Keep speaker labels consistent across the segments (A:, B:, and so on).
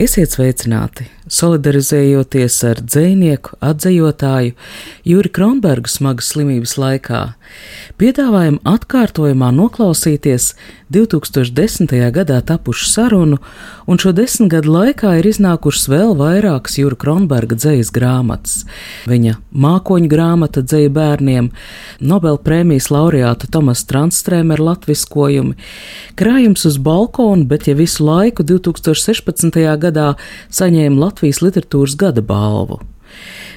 A: Esiet sveicināti! Solidarizējoties ar dzinieku, atzījotāju Juri Kronbergu smagas slimības laikā, piedāvājam atkārtojumā noklausīties 2010. gadā tapušu sarunu, un šo desmit gadu laikā ir iznākušas vēl vairākas Jura Kronberga dzējas grāmatas. Viņa mākoņu grāmata dzēja bērniem, Nobel prēmijas laureāta Tomas Transtrēmera latviskojumi, krājums uz balkonu, bet ja visu laiku 2016. gadā saņēma Latvijas literatūras gada balvu.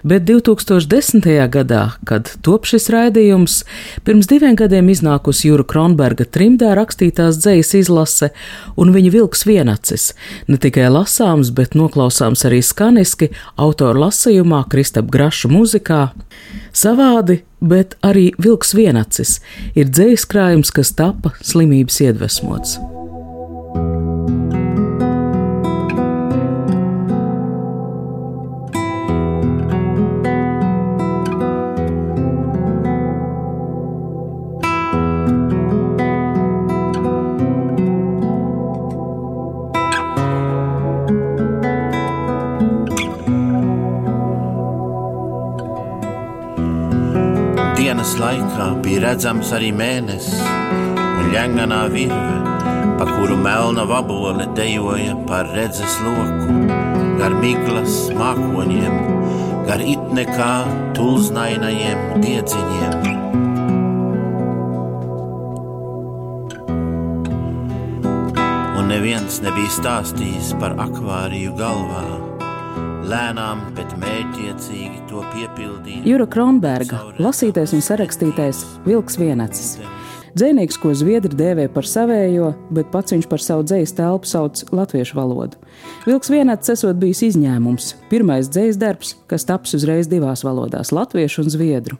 A: Bet 2010. gadā, kad top šis raidījums, pirms diviem gadiem iznākusi Jūra Kronberga trimdā rakstītās dzejas izlase, un viņa vilks vienacis, ne tikai lasāms, bet noklausāms arī skaniski autora lasījumā, Kristap Graša muzikā. Savādi, bet arī vilks vienacis ir dzejas krājums, kas tapa slimības iedvesmots.
B: Redzams arī mēnesis un ļenganā virve, pa kuru melna vabole dejoja par redzes loku, gar miglas mākoņiem, gar itnekā tulznainajiem diedziņiem. Un neviens nebija stāstījis par akvāriju galvā. Lēnām, bet mērķiecīgi to piepildīt.
C: Jura Kronberga, lasītais un sarakstītais Vilks Vienacis. Dzēnieks, ko zviedri dēvē par savējo, bet pats viņš par savu dzīslu telpu sauc latviešu valodu. Vilks vienāds esot bijis izņēmums. Pirmais dzīsls darbs, kas taps uzreiz divās valodās - latviešu un zviedru.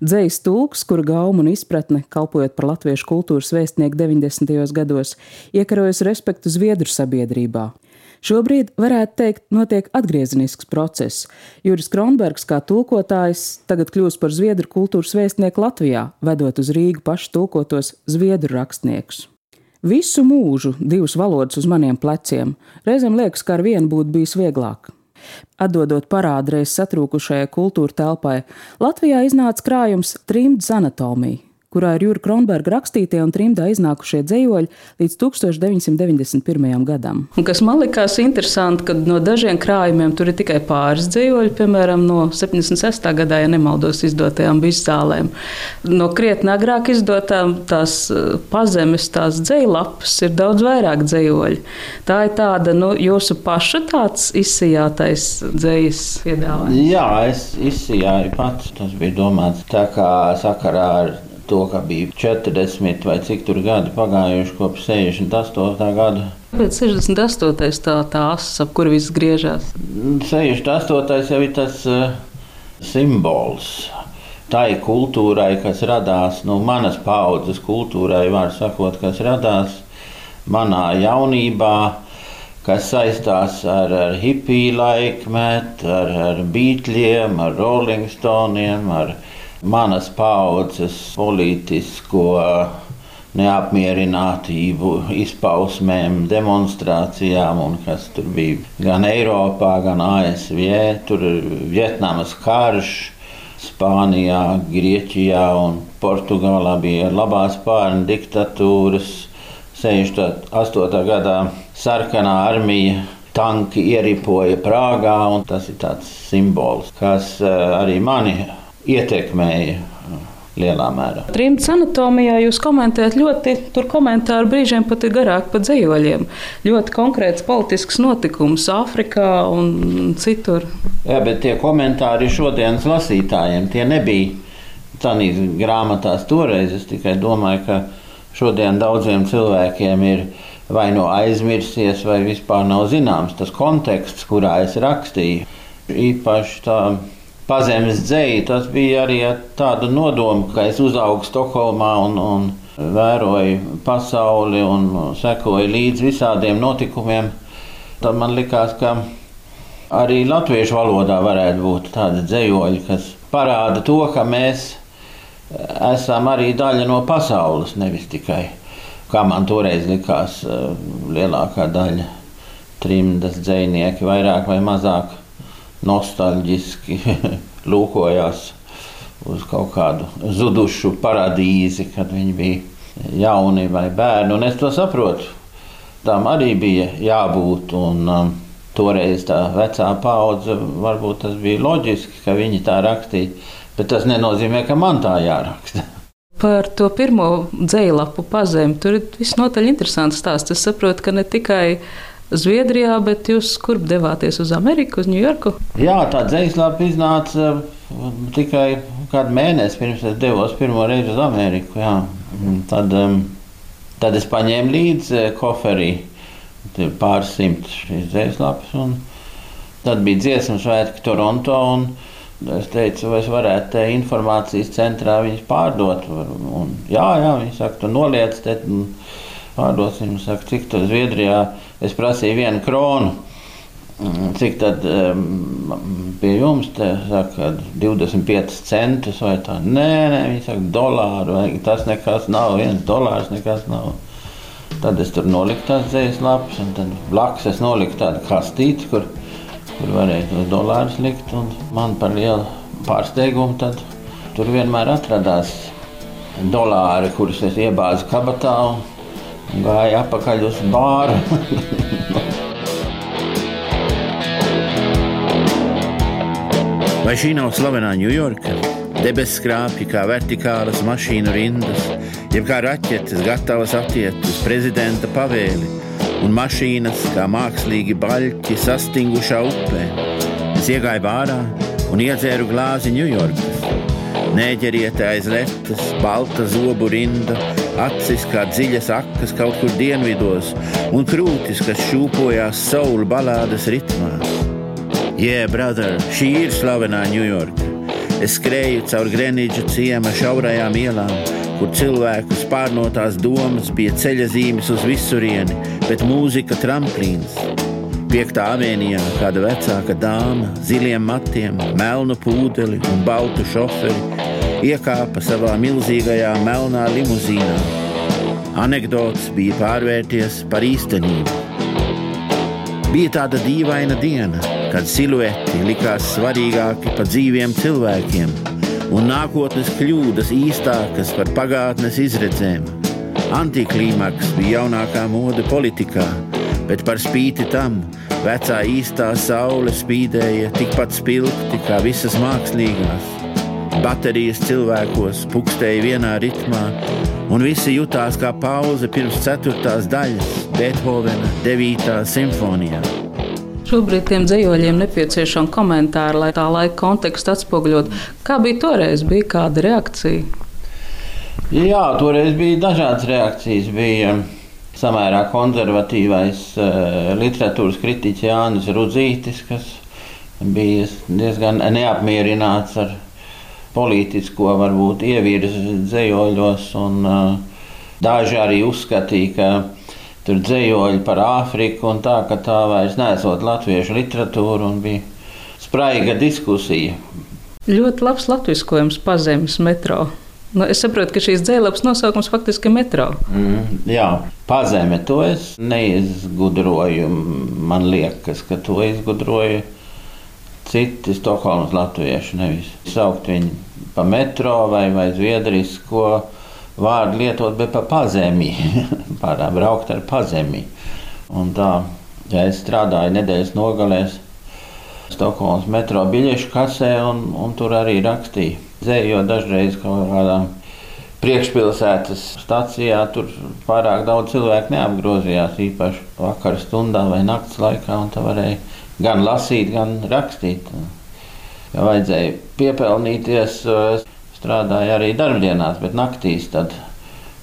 C: Dzējs tulks, kura gauma un izpratne, kalpojot par latviešu kultūras vēstnieku 90. gados, iekarojas respektu Zviedru sabiedrībā. Šobrīd, varētu teikt, notiek atgriezenisks process. Juris Kronbergs, kā tulkotājs, tagad kļūst par Zviedru kultūras vēstnieku Latvijā, vedot uz Rīgu pašu tulkotos Zviedru rakstniekus. Visu mūžu divas valodas uz maniem pleciem. Reizēm liekas, ka ar vienu būtu bijis vieglāk. Atdodot parādreiz satrūkušajai kultūra telpai, Latvijā iznāca krājums Trimds anatomija, kurā ir Jūra Kronberga rakstītie un trimdā iznākušie dzējoļi līdz 1991. gadam. Un kas man likās interesanti, ka no dažiem krājumiem tur ir tikai pāris dzējoļi, piemēram, no 76. gadā, ja nemaldos, izdotajām bizzālēm. No krietni agrāk izdotām tās eh, pazemes, tās dzējlapas ir daudz vairāk dzējoļi. Tā ir tāda, nu, jūsu paša tāds izsijātais dzējas piedāvājums.
D: Jā, es izsijāju pats. Tas bija domāts tā kā sakarā ar to, ka bija 40 vai cik tur gadi pagājuši kopš 68. gada.
C: Pēc 68. tā tā asa, ap kuru viss griežās.
D: 68. jau ir tas uh, simbols. Tai kultūrai, kas radās, nu, manas paudzes kultūrai, var sakot, kas radās manā jaunībā, kas saistās ar, ar hipiju laikmetu, ar, ar beatļiem, ar rolling stoniem, ar manas paudzes politisko neapmierinātību, izpausmēm, demonstrācijām, un kas tur bija gan Eiropā, gan ASV, tur Vietnamas karš. Spānijā, Grieķijā un Portugālā bija labās pārnu diktatūras. 68. gadā sarkanā armija tanki ieripoja Prāgā, un tas ir tāds simbols, kas arī mani ietekmēja lielā mērā.
C: Trimds anatomijā jūs komentējat ļoti, tur komentāri brīžiem pat ir garāk par dzējoļiem. Ļoti konkrēts politisks notikums Āfrikā un citur.
D: Jā, bet tie komentāri šodienas lasītājiem, tie nebija tādīs grāmatās toreiz. Es tikai domāju, ka šodien daudziem cilvēkiem ir vai no aizmirsies, vai vispār nav zināms tas konteksts, kurā es rakstīju. Īpaši tā pazemes dzēju, tas bija arī ar tādu nodomu, ka es uzaugu Stokholmā un, un vēroju pasauli un sekoju līdzi visādiem notikumiem. Tad man likās, ka arī latviešu valodā varētu būt tādi dzējoļi, kas parāda to, ka mēs esam arī daļa no pasaules, nevis tikai, kā man toreiz likās, lielākā daļa trimdas dzinieki vairāk vai mazāk nostalģiski lūkojās uz kaut kādu zudušu paradīzi, kad viņi bija jauni vai bērni. Un es to saprotu. Tam arī bija jābūt. Un, um, toreiz tā vecā paudze, varbūt tas bija loģiski, ka viņi tā rakstīja, bet tas nenozīmē, ka man tā jāraksta.
C: Par to pirmo dzīslapu pazemi tur ir visnotaļ interesants stāsts. Es saprotu, ka ne tikai Zviedrijā, bet jūs kurp devāties uz Ameriku, uz Ņujorku?
D: Jā, tā dzīslapa iznāca uh, tikai kādu mēnesi pirms es devos pirmo reizi uz Ameriku. Jā. Tad, um, tad es paņēmu līdzi uh, koferī pāris simt šīs dzīslapas. Tad bija dziesmu svētki Toronto. Es teicu, vai es varētu te informācijas centrā viņus pārdot. Un, jā, jā, viņi saka, tu noliec te. Un, pārdosim. Saka, cik tas Zviedrijā es prasīju vienu kronu. Mm, cik tad um, pie jums te saka 25 centus vai tā? Nē, nē, viņi saka dolāru, vai tas nekas nav, viens dolārs nekas nav. Tad es tur noliku tās dzīves lapas, un tad blakus es noliku tādu kastīti, kur, kur varēja tos dolārus likt, un man par lielu pārsteigumu tad tur vienmēr atradās dolāri, kurus es iebāzu kabatā, un gāja atpakaļ uz bāru.
B: Vai šī nav slavenā Ņujorka? Debesis skrāpja kā vertikālas mašīnu rindas, jeb kā raķetes gatavas atiet uz prezidenta pavēli, un mašīnas kā mākslīgi baļķi sastingušā upē. Es iegāju bārā un iedzēru glāzi Ņujorkas. Nēģeriete aiz letes, balta zobu rinda, acis kā dziļas akas kaut kur dienvidos, un krūtis, kas šūpojās saulu balādes ritmā. Yeah, brother, šī ir slavenā Ņujorka. Es skrēju caur Greenidža ciema šaurajām ielām, kur cilvēku spārnotās domas bija ceļa zīmes uz visurieni, bet mūzika tramplīns. Piektā avēnijā kāda vecāka dāma, ziliem matiem, melnu pūdeli un baltu šoferi iekāpa savā milzīgajā melnā limuzīnā. Anekdots bija pārvērties par īstenību. Bija tāda dīvaina diena, kad silueti likās svarīgāki par dzīviem cilvēkiem, un nākotnes kļūdas īstākas par pagātnes izredzēm. Antiklimaks bija jaunākā mode politikā, bet par spīti tam vecā īstā saule spīdēja tikpat spilgti kā visas mākslīgās. Baterijas cilvēkos pukstēja vienā ritmā, un visi jutās kā pauze pirms ceturtās daļas Beethovena 9. simfonijā.
C: Šobrīd tiem dzīvoļiem nepieciešama komentāra, lai tā laika kontekstu atspoguļot. Kā bija toreiz, bija kāda reakcija?
D: Jā, toreiz bija dažādas reakcijas. Bija samērā konservatīvais uh, literatūras kritiķis Jānis Rudzītis, kas bija diezgan neapmierināts ar politisko varbūt ievirzi dzējoļos, un uh, daži arī uzskatīja, ka tur dzējoļi par Āfriku un tā, ka tā vairs nesot latviešu literatūru un bija spraiga diskusija.
C: Ļoti labs latviskojums pazemes metro. Nu, es saprotu, ka šīs dzēlapas nosaukums faktiski ir metro.
D: Mm, jā, pazeme to es neizgudroju. Man liekas, ka to izgudroju citi Stokholmas latvieši. Nevis saukt viņu pa metro vai, vai zviedrisko vārdu lietot, bet pa pazemī. Pārāk braukt ar pazemī. Un tā, ja es strādāju nedēļas nogalēs Stokholmas metro biļešu kasē un, un tur arī rakstīju. Zēju dažreiz kaut kādā priekšpilsētas stacijā tur pārāk daudz cilvēku neapgrozījās, īpaši vakara stundā vai naktas laikā, un tā varēja gan lasīt, gan rakstīt. Ja vajadzēja piepelnīties, strādāju arī darbdienās, bet naktīs tad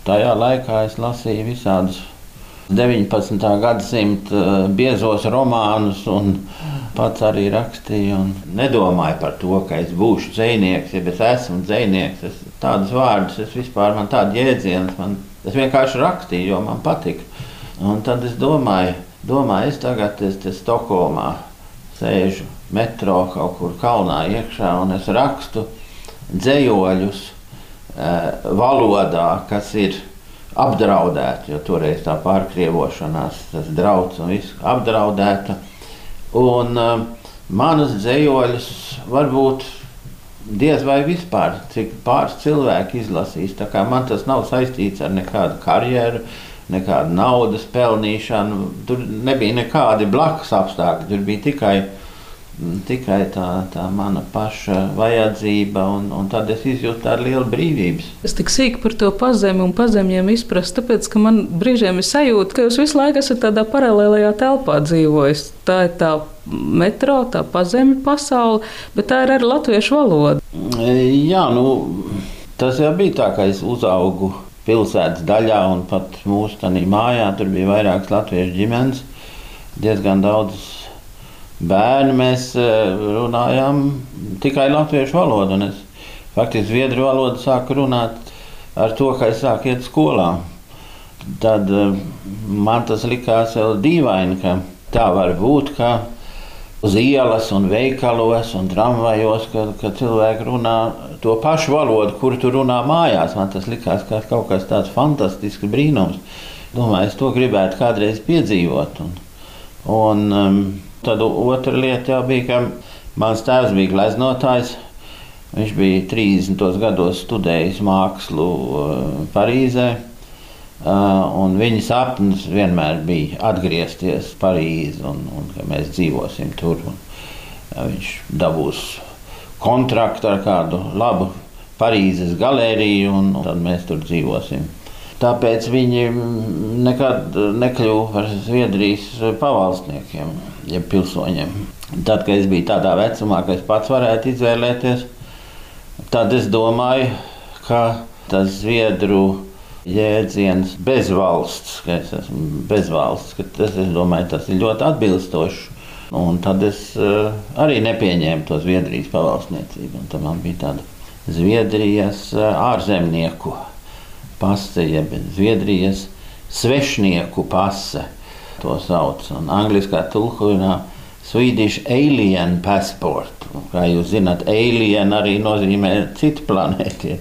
D: tajā laikā es lasīju visādus 19. gadsimta biezos romānus un pats arī rakstīju. Nedomāju par to, ka es būšu dzinieks, ja es esmu dzinieks. Es, tādus vārdus es vispār, man tādu jēdzienu, man, es vienkārši rakstīju, jo man patika. Un tad es domāju, domāju es tagad esmu Stokholmā, sēžu metro kaut kur kalnā iekšā un es rakstu dzējoļus eh, valodā, kas ir apdraudēta, jo toreiz tā pārkrievošanās, tas drauds un viss apdraudēta. Un uh, manas dzējoļus varbūt diez vai vispār, cik pāris cilvēki izlasīs. Tā kā man tas nav saistīts ar nekādu karjeru, nekādu naudas pelnīšanu. Tur nebija nekādi blakus apstākļi. Tur bija tikai tikai tā, tā mana paša vajadzība, un, un tad es izjūtu tādu lielu brīvības.
E: Es tik sīki par to pazemi un pazemiem izprast, tāpēc, ka man brīžiem ir sajūta, ka jūs visu laiku esat tādā paralēlajā telpā dzīvojis. Tā ir tā metro, tā pazemju pasaule, bet tā ir arī latviešu valoda.
D: Jā, nu, tas jau bija tā, ka es uzaugu pilsētas daļā, un pat mūsu tādā mājā tur bija vairākas latviešu ģimenes, diezgan daudz bērni mēs eh, runājām tikai latviešu valodu. Es faktiski zviedru valodu sāku runāt ar to, ka es sāku iet skolā. Tad eh, man tas likās dīvaini, ka tā var būt, uz ielas un veikalos un tramvajos, kad, kad cilvēki runā to pašu valodu, kuru tu runā mājās. Man tas likās kā kaut kas tāds fantastisks brīnums. Domāju, es to gribētu kādreiz piedzīvot. Un, un, um, Tad otra lieta bija, ka mans tēvs bija gleznotājs. Viņš bija 30. gados studējis mākslu uh, Parīzē. Uh, viņa sapnis vienmēr bija atgriezties Parīzē un, un ka mēs dzīvosim tur. Un, uh, viņš dabūs kontraktu ar kādu labu Parīzes galēriju, un, un tad mēs tur dzīvosim. Tāpēc viņi nekad nekļuva par Zviedrijas pavalsniekiem, jeb pilsoņiem. Tad, kad es biju tādā vecumā, ka es pats varētu izvēlēties, tad es domāju, ka tas Zviedru jēdziens bezvalsts, ka es esmu bezvalsts, ka tas, es domāju, tas ir ļoti atbilstoši. Un tad es uh, arī nepieņēmu to Zviedrijas pavalsniecību. Tad man bija tāda Zviedrijas uh, ārzemnieku pase, jeb Zviedrijas svešnieku pase. To sauc. Un angliskā tulkojumā Swedish Alien Passport. Kā jūs zināt, alien arī nozīmē citu planēti.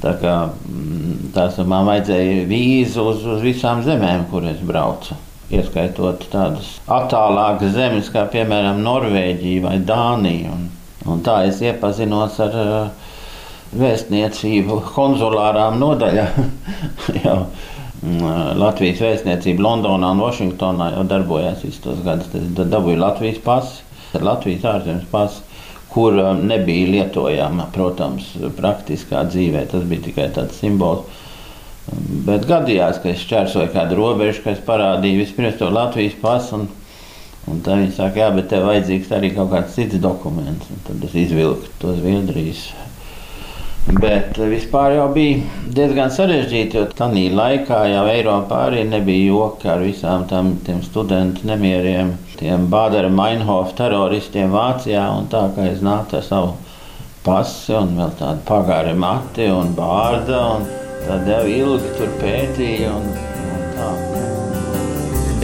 D: Tā kā mm, tās man vajadzēja vīzu uz, uz visām zemēm, kur es braucu. Ieskaitot tādas attālākas zemes, kā piemēram Norvēģija vai Dānija. Un, un tā es iepazinos ar uh, vēstniecību konsulārām nodaļā. jau mm, Latvijas vēstniecība Londonā un Vašingtonā jau darbojās visus tos gadus. Tad dabūja Latvijas pasi, Latvijas ārzemes pasi, kur um, nebija lietojama, protams, praktiskā dzīvē. Tas bija tikai tāds simbols. Bet gadījās, ka es šķērsoju kādu robežu, kas parādīja vispirms to Latvijas pasu. Un, un tad viņi saka, jā, bet tev vajadzīgs arī kaut kāds cits dokuments. Un tad es izvilku to Zviedrijas Bet vispār jau bija diezgan sarežģīti, jo tajā laikā jau Eiropā arī nebija joka ar visām tam studentu nemieriem, tiem Bādara Mainhofa teroristiem Vācijā. Tā kā es nācu ar savu pasi un vēl tādu pagāri mati un bārda, un tad jau ilgi tur pētīja. Un, un tā.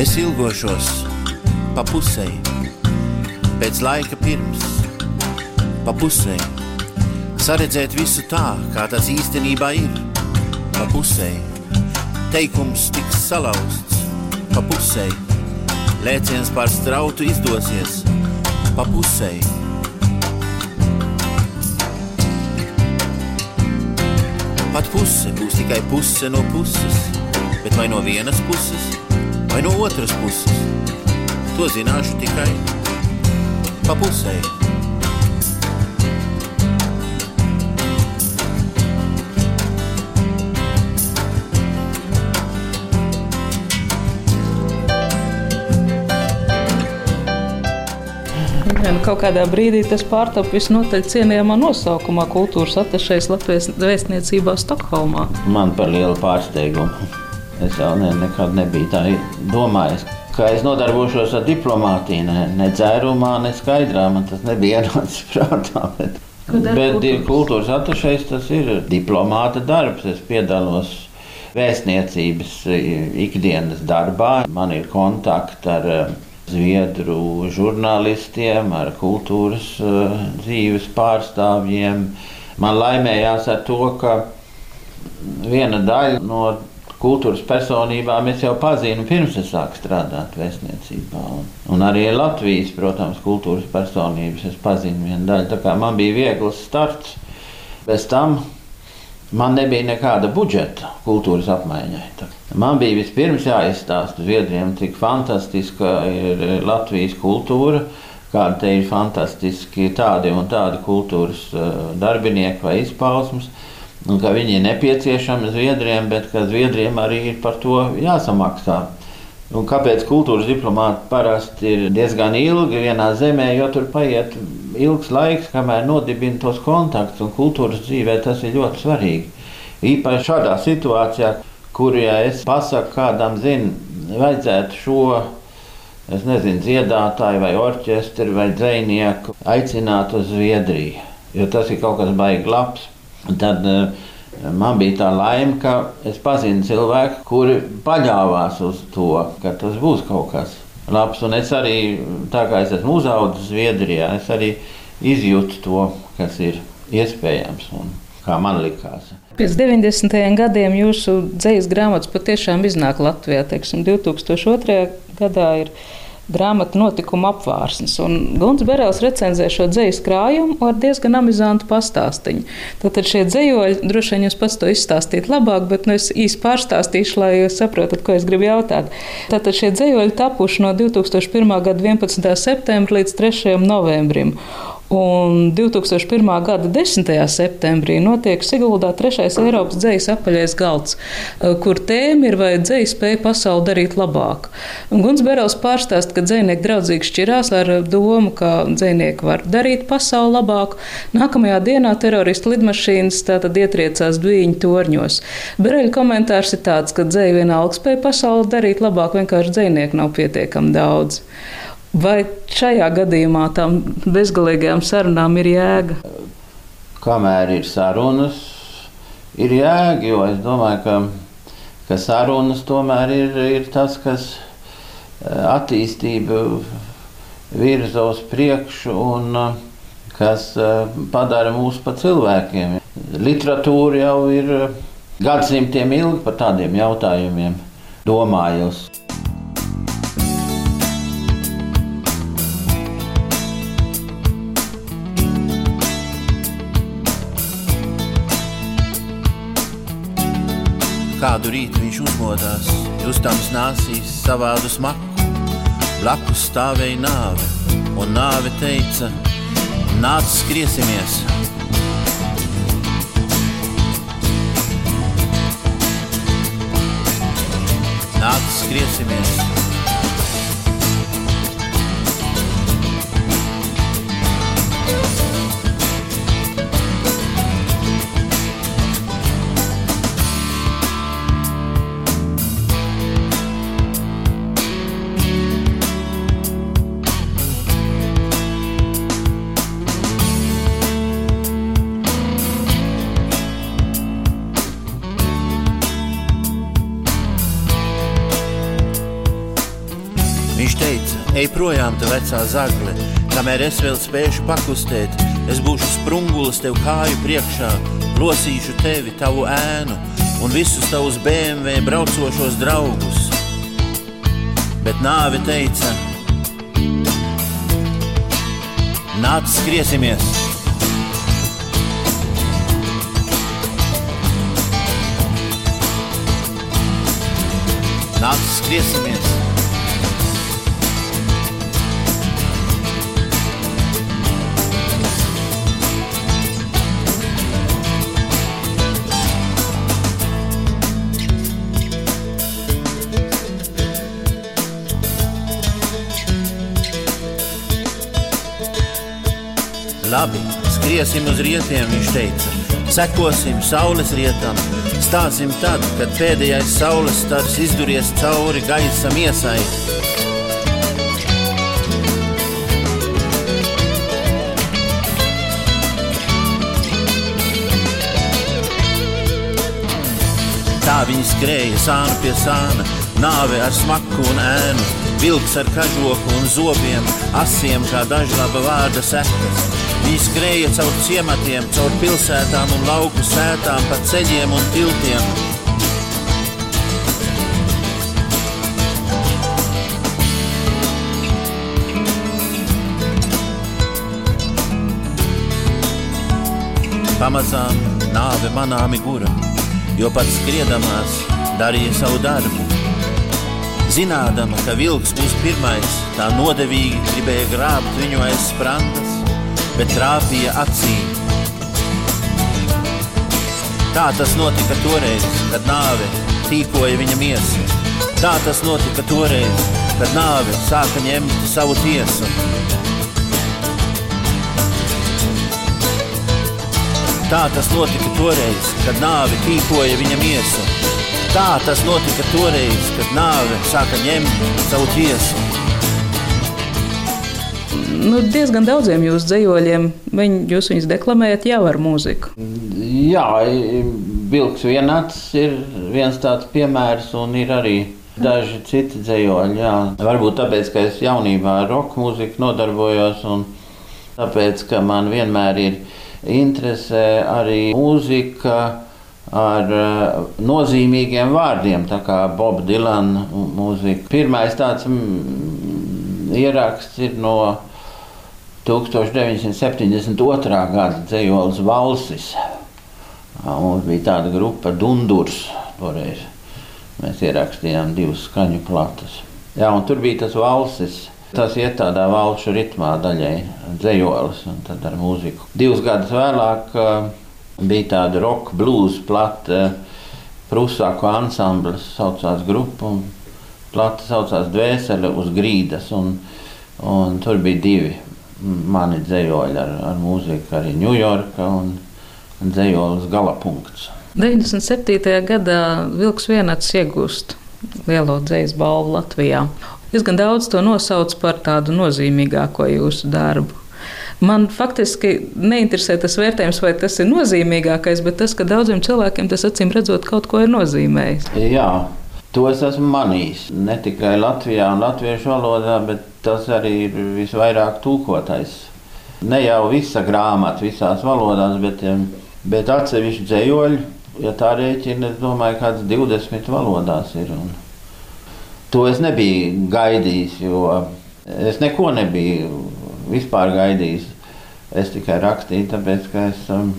B: es ilgošos pa pusēji, pēc laika pirms, pa pusēji saredzēt visu tā, kā tas īstenībā ir. Pa pusē teikums tiks salauzts, pa pusē lēciens pār strautu izdosies, pa pusē. Pat puse būs tikai puse no puses, bet vai no vienas puses, vai no otras puses, to zināšu tikai pa pusē.
E: Kaut kādā brīdī tas pārtapa visnotaļ cienījamā nosaukumā - kultūras atašais Latvijas vēstniecībā Stokholmā.
D: Man par lielu pārsteigumu. Es jau ne, nekad nebiju tā domājis, ka es nodarbošos ar diplomātiju, ne, ne dzērumā, ne skaidrā. Man tas nebija ienācis prātā. Bet, bet kultūras atašais tas ir diplomāta darbs. Es piedalos vēstniecības ikdienas darbā. Man ir kontakti ar eh, zviedru žurnālistiem, ar kultūras eh, dzīves pārstāvjiem. Man laimējās ar to, ka viena daļa no kultūras personībām es jau pazinu pirms es sāku strādāt vēstniecībā. Un, un arī Latvijas, protams, kultūras personības es pazinu vienu daļu. Tā kā man bija viegls starts, bez tam man nebija nekāda budžeta kultūras apmaiņai. Man bija vispirms jāizstāsta Zviedriem, cik fantastiska ir Latvijas kultūra. Kāda te ir fantastiski tādi un tādi kultūras eh, darbinieki vai izpausmes un ka viņi ir nepieciešami Zviedriem, bet ka Zviedriem arī ir par to jāsamaksā. Un kāpēc kultūras diplomāti parasti ir diezgan ilgi vienā zemē, jo tur paiet ilgs laiks, kamēr nodibina tos kontaktus, un kultūras dzīvē tas ir ļoti svarīgi. Īpaši šādā situācijā, kur ja es pasaku kādam, zinu, vajadzētu šo es nezinu, dziedātāju vai orķestri vai dzinieku aicināt uz Zviedriju, jo tas ir kaut kas baigi labs. Tad uh, man bija tā laime, ka es pazinu cilvēku, kuri paļāvās uz to, ka tas būs kaut kas labs. Un es arī, tā kā es esmu uzaugusi Zviedrijā, es arī izjūtu to, kas ir iespējams. Un, kā man likās.
C: Pēc 90. gadiem jūsu dzīslas grāmatas patiešām iznāk Latvijā. Teiksim, 2002. gadā ir grāmatu notikuma apvārsnes. Guns Berels recenzē šo dzīslu krājumu ar diezgan amizantu pastāstīņu. Tātad šie dzīvoļi, droši vien jūs pats to izstāstīt labāk, bet nu, es īsi pārstāstīšu, lai jūs saprotat, ko es gribu jautāt. Tātad šie dzīvoļi tapuši no 2001. gada 11. septembra līdz 3. novembrim. Un 2001. gada 10. septembrī notiek Siguldā trešais Eiropas dzīslu apaļais galds, eh, kur tēma ir vai dzīslu spēja pasauli darīt labāk. Un Guns Berels pārstāst, ka dzinieki draudzīgi šķirās ar domu, ka dzinieki var darīt pasauli labāk. Nākamajā dienā teroristu lidmašīnas tātad ietriecās dviņu torņos. Bereļa komentārs ir tāds, ka dzēja vienalga spēja pasauli darīt labāk, vienkārši dzinieki nav pietiekami daudz. Vai šajā gadījumā tam bezgalīgajām sarunām ir jēga?
D: Kamēr ir sarunas, ir jēga, jo es domāju, ka, ka sarunas tomēr ir, ir tas, kas eh, attīstību virza uz priekšu un eh, kas eh, padara mūs par cilvēkiem. Literatūra jau ir gadsimtiem ilgi par tādiem jautājumiem domājusi.
F: Kādu rītu viņš uzmodās, justams nāsīs savādu smaku. Blakus stāvēja nāve, un nāve teica: Nāc, skriesimies! Nāc, skriesimies! Ej projām, tu vecā zagle, kamēr es vēl spēšu pakustēt. Es būšu sprungulis tev kāju priekšā, plosīšu tevi, tavu ēnu un visus tavus BMW braucošos draugus. Bet nāve teica: Nāc, skriesimies! Nāc, skriesimies! labi, skriesim uz rietumiem, viņš teica. Sekosim saules rietam, stāsim tad, kad pēdējais saules stars izduries cauri gaisa miesai.
B: Tā viņi skrēja sānu pie sāna, nāve ar smaku un ēnu, vilks ar kažoku un zobiem, asiem kā dažlaba vārda sekas. Viņi skrēja caur ciematiem, caur pilsētām un lauku sētām, pa ceļiem un tiltiem. Pamazām nāve manāmi gura jo pats skriedamās darīja savu darbu. Zinādama, ka vilks būs pirmais, tā nodevīgi gribēja grābt viņu aiz sprandas, bet trāpīja acī. Tā tas notika toreiz, kad nāve tīkoja viņa miesu. Tā tas notika toreiz, kad nāve sāka ņemt savu tiesu. Tā tas notika toreiz, kad nāve tīkoja viņa miesu. Tā tas notika toreiz, kad nāve sāka ņemt savu tiesu.
E: Nu, diezgan daudziem jūsu dzīsļiem, viņ, jūs viņus deklamējat jau ar mūziku.
D: Jā, Bilks vienāds ir viens tāds piemērs, un ir arī daži citi dzīsļi. Varbūt tāpēc, ka es jaunībā ar roka mūziku nodarbojos, un tāpēc, ka man vienmēr ir interesē arī mūzika ar uh, nozīmīgiem vārdiem, tā kā Boba Dilana mūzika. Pirmais tāds mm, ieraksts ir no 1972. gada dzējols Valsis. Mums bija tāda grupa Dundurs toreiz. Mēs ierakstījām divas skaņu platus. Jā, tur bija tas valsis. Tas iet tādā valšu ritmā, daļai dzējolis un tad ar mūziku. Divus gadus vēlāk bija tāda roka blues plata, prusāku ansamblis saucās grupa, plata saucās Dvēsele uz grīdas, un, un tur bija divi mani dzējoļi ar, ar mūziku, arī Ņujorka un, dzējolis galapunkts.
E: 97. gadā Vilks vienats iegūst lielo dzējas balvu Latvijā diezgan daudz to nosauc par tādu nozīmīgāko jūsu darbu. Man faktiski neinteresē tas vērtējums, vai tas ir nozīmīgākais, bet tas, ka daudziem cilvēkiem tas acīm redzot kaut ko ir nozīmējis.
D: Jā, to es esmu manījis. Ne tikai Latvijā un latviešu valodā, bet tas arī ir visvairāk tūkotais. Ne jau visa grāmata visās valodās, bet, bet atsevišķi dzējoļi, ja tā rēķina, es domāju, kāds 20 valodās ir. Un To es nebiju gaidījis, jo es neko nebiju vispār gaidījis. Es tikai rakstīju, tāpēc ka es um,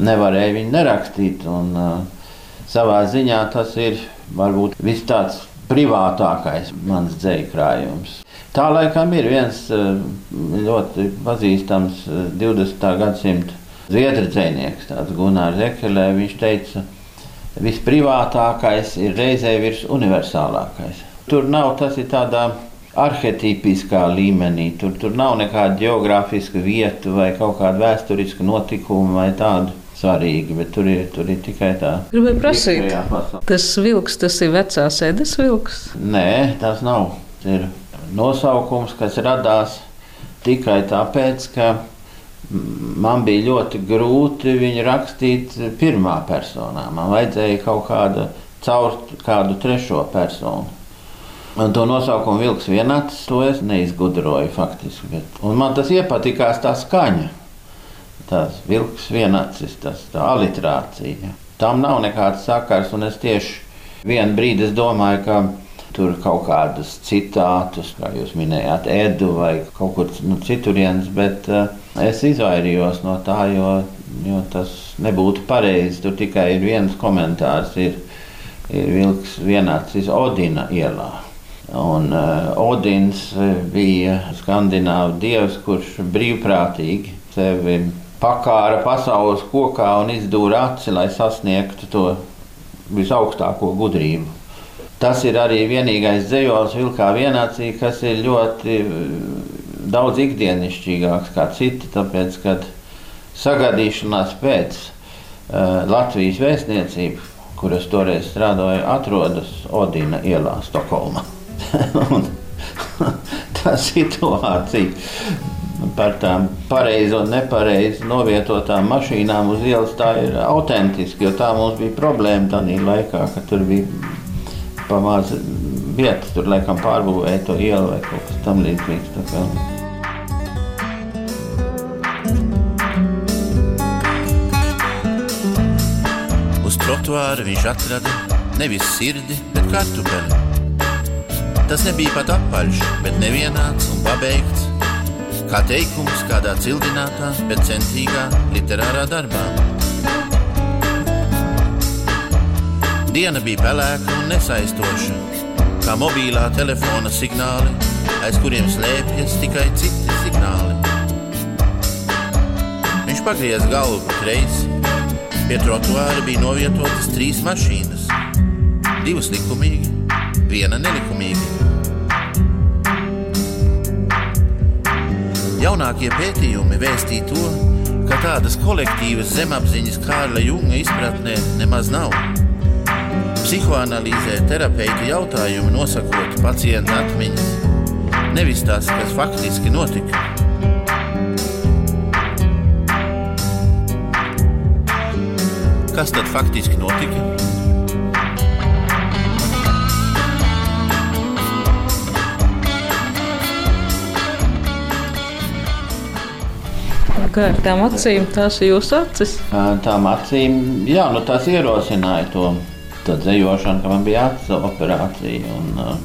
D: nevarēju viņu nerakstīt. Un, uh, savā ziņā tas ir varbūt viss tāds privātākais mans dzēju krājums. Tā laikam ir viens uh, ļoti pazīstams 20. Uh, gadsimta zviedru dzinieks, Gunārs Ekelē. Viņš teica, ka visprivātākais ir reizē virs universālākais. Tur nav tas ir tādā arhetipiskā līmenī. Tur, tur nav nekāda geogrāfiska vieta vai kaut kāda vēsturiska notikuma vai tāda svarīga, bet tur ir, tur ir tikai tā.
E: Gribēju prasīt, tas vilks, tas ir vecās ēdas vilks?
D: Nē, tas nav. Tas ir nosaukums, kas radās tikai tāpēc, ka man bija ļoti grūti viņu rakstīt pirmā personā. Man vajadzēja kaut kādu caur kādu trešo personu. Un to nosaukumu vilks vienāds, to es neizgudroju faktiski. Bet, un man tas iepatikās tā skaņa. Tas vilks vienāds, tas tā aliterācija. Tam nav nekāds sakars, un es tieši vienu brīdi domāju, ka tur kaut kādus citātus, kā jūs minējāt, edu vai kaut kur nu, citurienes, bet uh, es izvairījos no tā, jo, jo tas nebūtu pareizi. Tur tikai ir viens komentārs, ir, ir vilks vienāds Odina ielā. Un uh, Odins bija skandināvu dievs, kurš brīvprātīgi sevi pakāra pasaules kokā un izdūra aci, lai sasniegtu to visaugstāko gudrību. Tas ir arī vienīgais dzējols vilkā vienācī, kas ir ļoti eh, daudz ikdienišķīgāks kā citi, tāpēc, kad sagadīšanās pēc uh, Latvijas vēstniecība, kuras toreiz strādāja, atrodas Odina ielā Stokholmā. tā situācija par tām pareizi un nepareizi novietotām mašīnām uz ielas, tā ir autentiski. Tā mums bija problēma tajā laikā, kad tur bija pamāca vietas, tur laikam pārbūvēja to ielu vai kaut kas tamlīdzīgs.
G: trotuāra viņš atrada nevis sirdi, bet kartupeli. Tas nebija pat apaļš, bet nevienāds un pabeigts, kā teikums kādā cildinātā, bet centīgā literārā darbā. Diena bija pelēka un nesaistoša, kā mobilā telefona signāli, aiz kuriem slēpjas tikai citi signāli. Viņš pagriez galvu pat reizi Pie trotuāra bija novietotas trīs mašīnas. Divas likumīgi, viena nelikumīgi. Jaunākie pētījumi vēstīja to, ka tādas kolektīvas zemapziņas Kārla Junga izpratnē nemaz nav. Psihoanalīzē terapeita jautājumi nosakot pacienta atmiņas, nevis tas, kas faktiski notika. Kas tad faktiski notika?
H: Kā ar tām acīm, tās ir jūsu acis?
D: Tām acīm, jā, nu tas ierosināja to dzējošanu, ka man bija acu operācija. Un,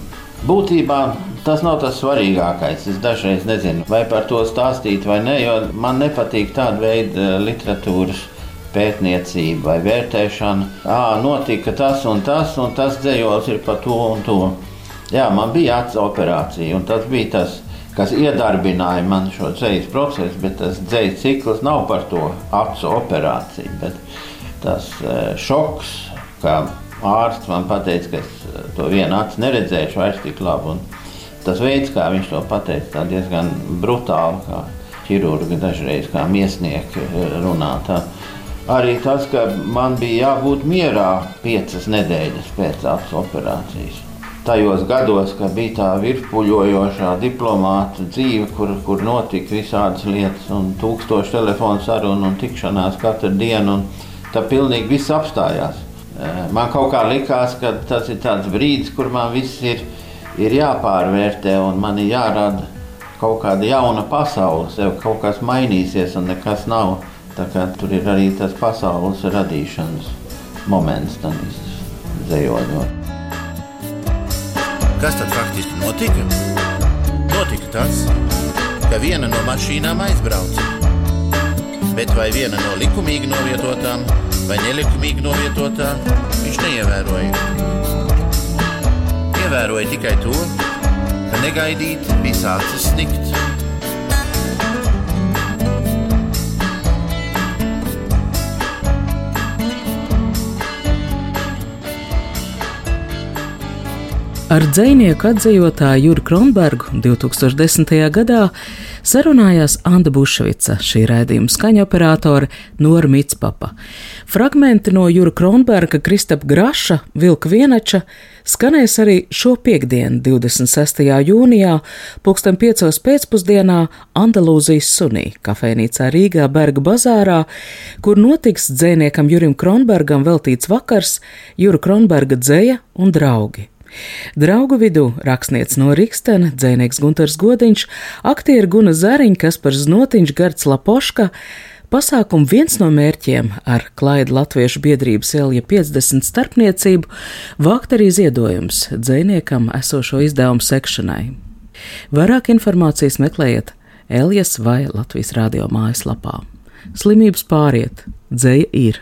D: būtībā tas nav tas svarīgākais. Es dažreiz nezinu, vai par to stāstīt vai nē, jo man nepatīk tāda veida literatūras pētniecība vai vērtēšana. À, notika tas un tas, un tas dzējos ir par to un to. Jā, man bija acu operācija, un tas bija tas, kas iedarbināja man šo dzīslu procesu, bet tas dzīslu cikls nav par to acu operāciju. Bet tas šoks, kā ārsts man teica, ka es to vienu acu neredzēšu vairs tik labi. Tas veids, kā viņš to pateica, diezgan brutāli, kā ķirurgi dažreiz, kā miesnieki runā. Tā arī tas, ka man bija jābūt mierā piecas nedēļas pēc operācijas. Tajos gados, kad bija tā virpuļojošā diplomāta dzīve, kur, kur notika visādas lietas, un tūkstoši telefonu sarunu un tikšanās katru dienu, un tā pilnīgi viss apstājās. Man kaut kā likās, ka tas ir tāds brīdis, kur man viss ir, ir jāpārvērtē un man ir jārada kaut kāda jauna pasaule, sev kaut kas mainīsies un nekas nav Tur ir arī tas pasaules radīšanas moments, tas dzējojot.
G: Kas tad faktiski notika? Notika tas, ka viena no mašīnām aizbrauca. Bet vai viena no likumīgi novietotām vai nelikumīgi novietotām viņš neievēroja. Ievēroja tikai to, ka negaidīti bija sācis snikt.
C: Ar dzinieku atzīvotāju Juru Kronbergu 2010. gadā sarunājās Anna Bušvica, šī raidījuma skaņoperatore Nora Mitspapa. Fragmenti no Jura Kronberga, Kristapa Graša, Vilka Vienača skanēs arī šo piekdienu, 26. jūnijā, pulksten 5. pēcpusdienā Andalūzijas sunī, kafejnīcā Rīgā Berga bazārā, kur notiks dzēniekam Jurim Kronbergam veltīts vakars Jura Kronberga dzēja un draugi. Draugu vidū rakstnieks no Rikstena, dzēnieks Gunters Godiņš, aktieri Guna Zariņš, Kaspars Znotiņš, Gards Lapoška. Pasākuma viens no mērķiem ar Klaida Latviešu biedrības Elja 50 starpniecību vākt arī ziedojums dzēniekam esošo izdevumu sekšanai. Vairāk informācijas meklējiet Eljas vai Latvijas radio mājaslapā. Slimības pāriet, dzēja ir.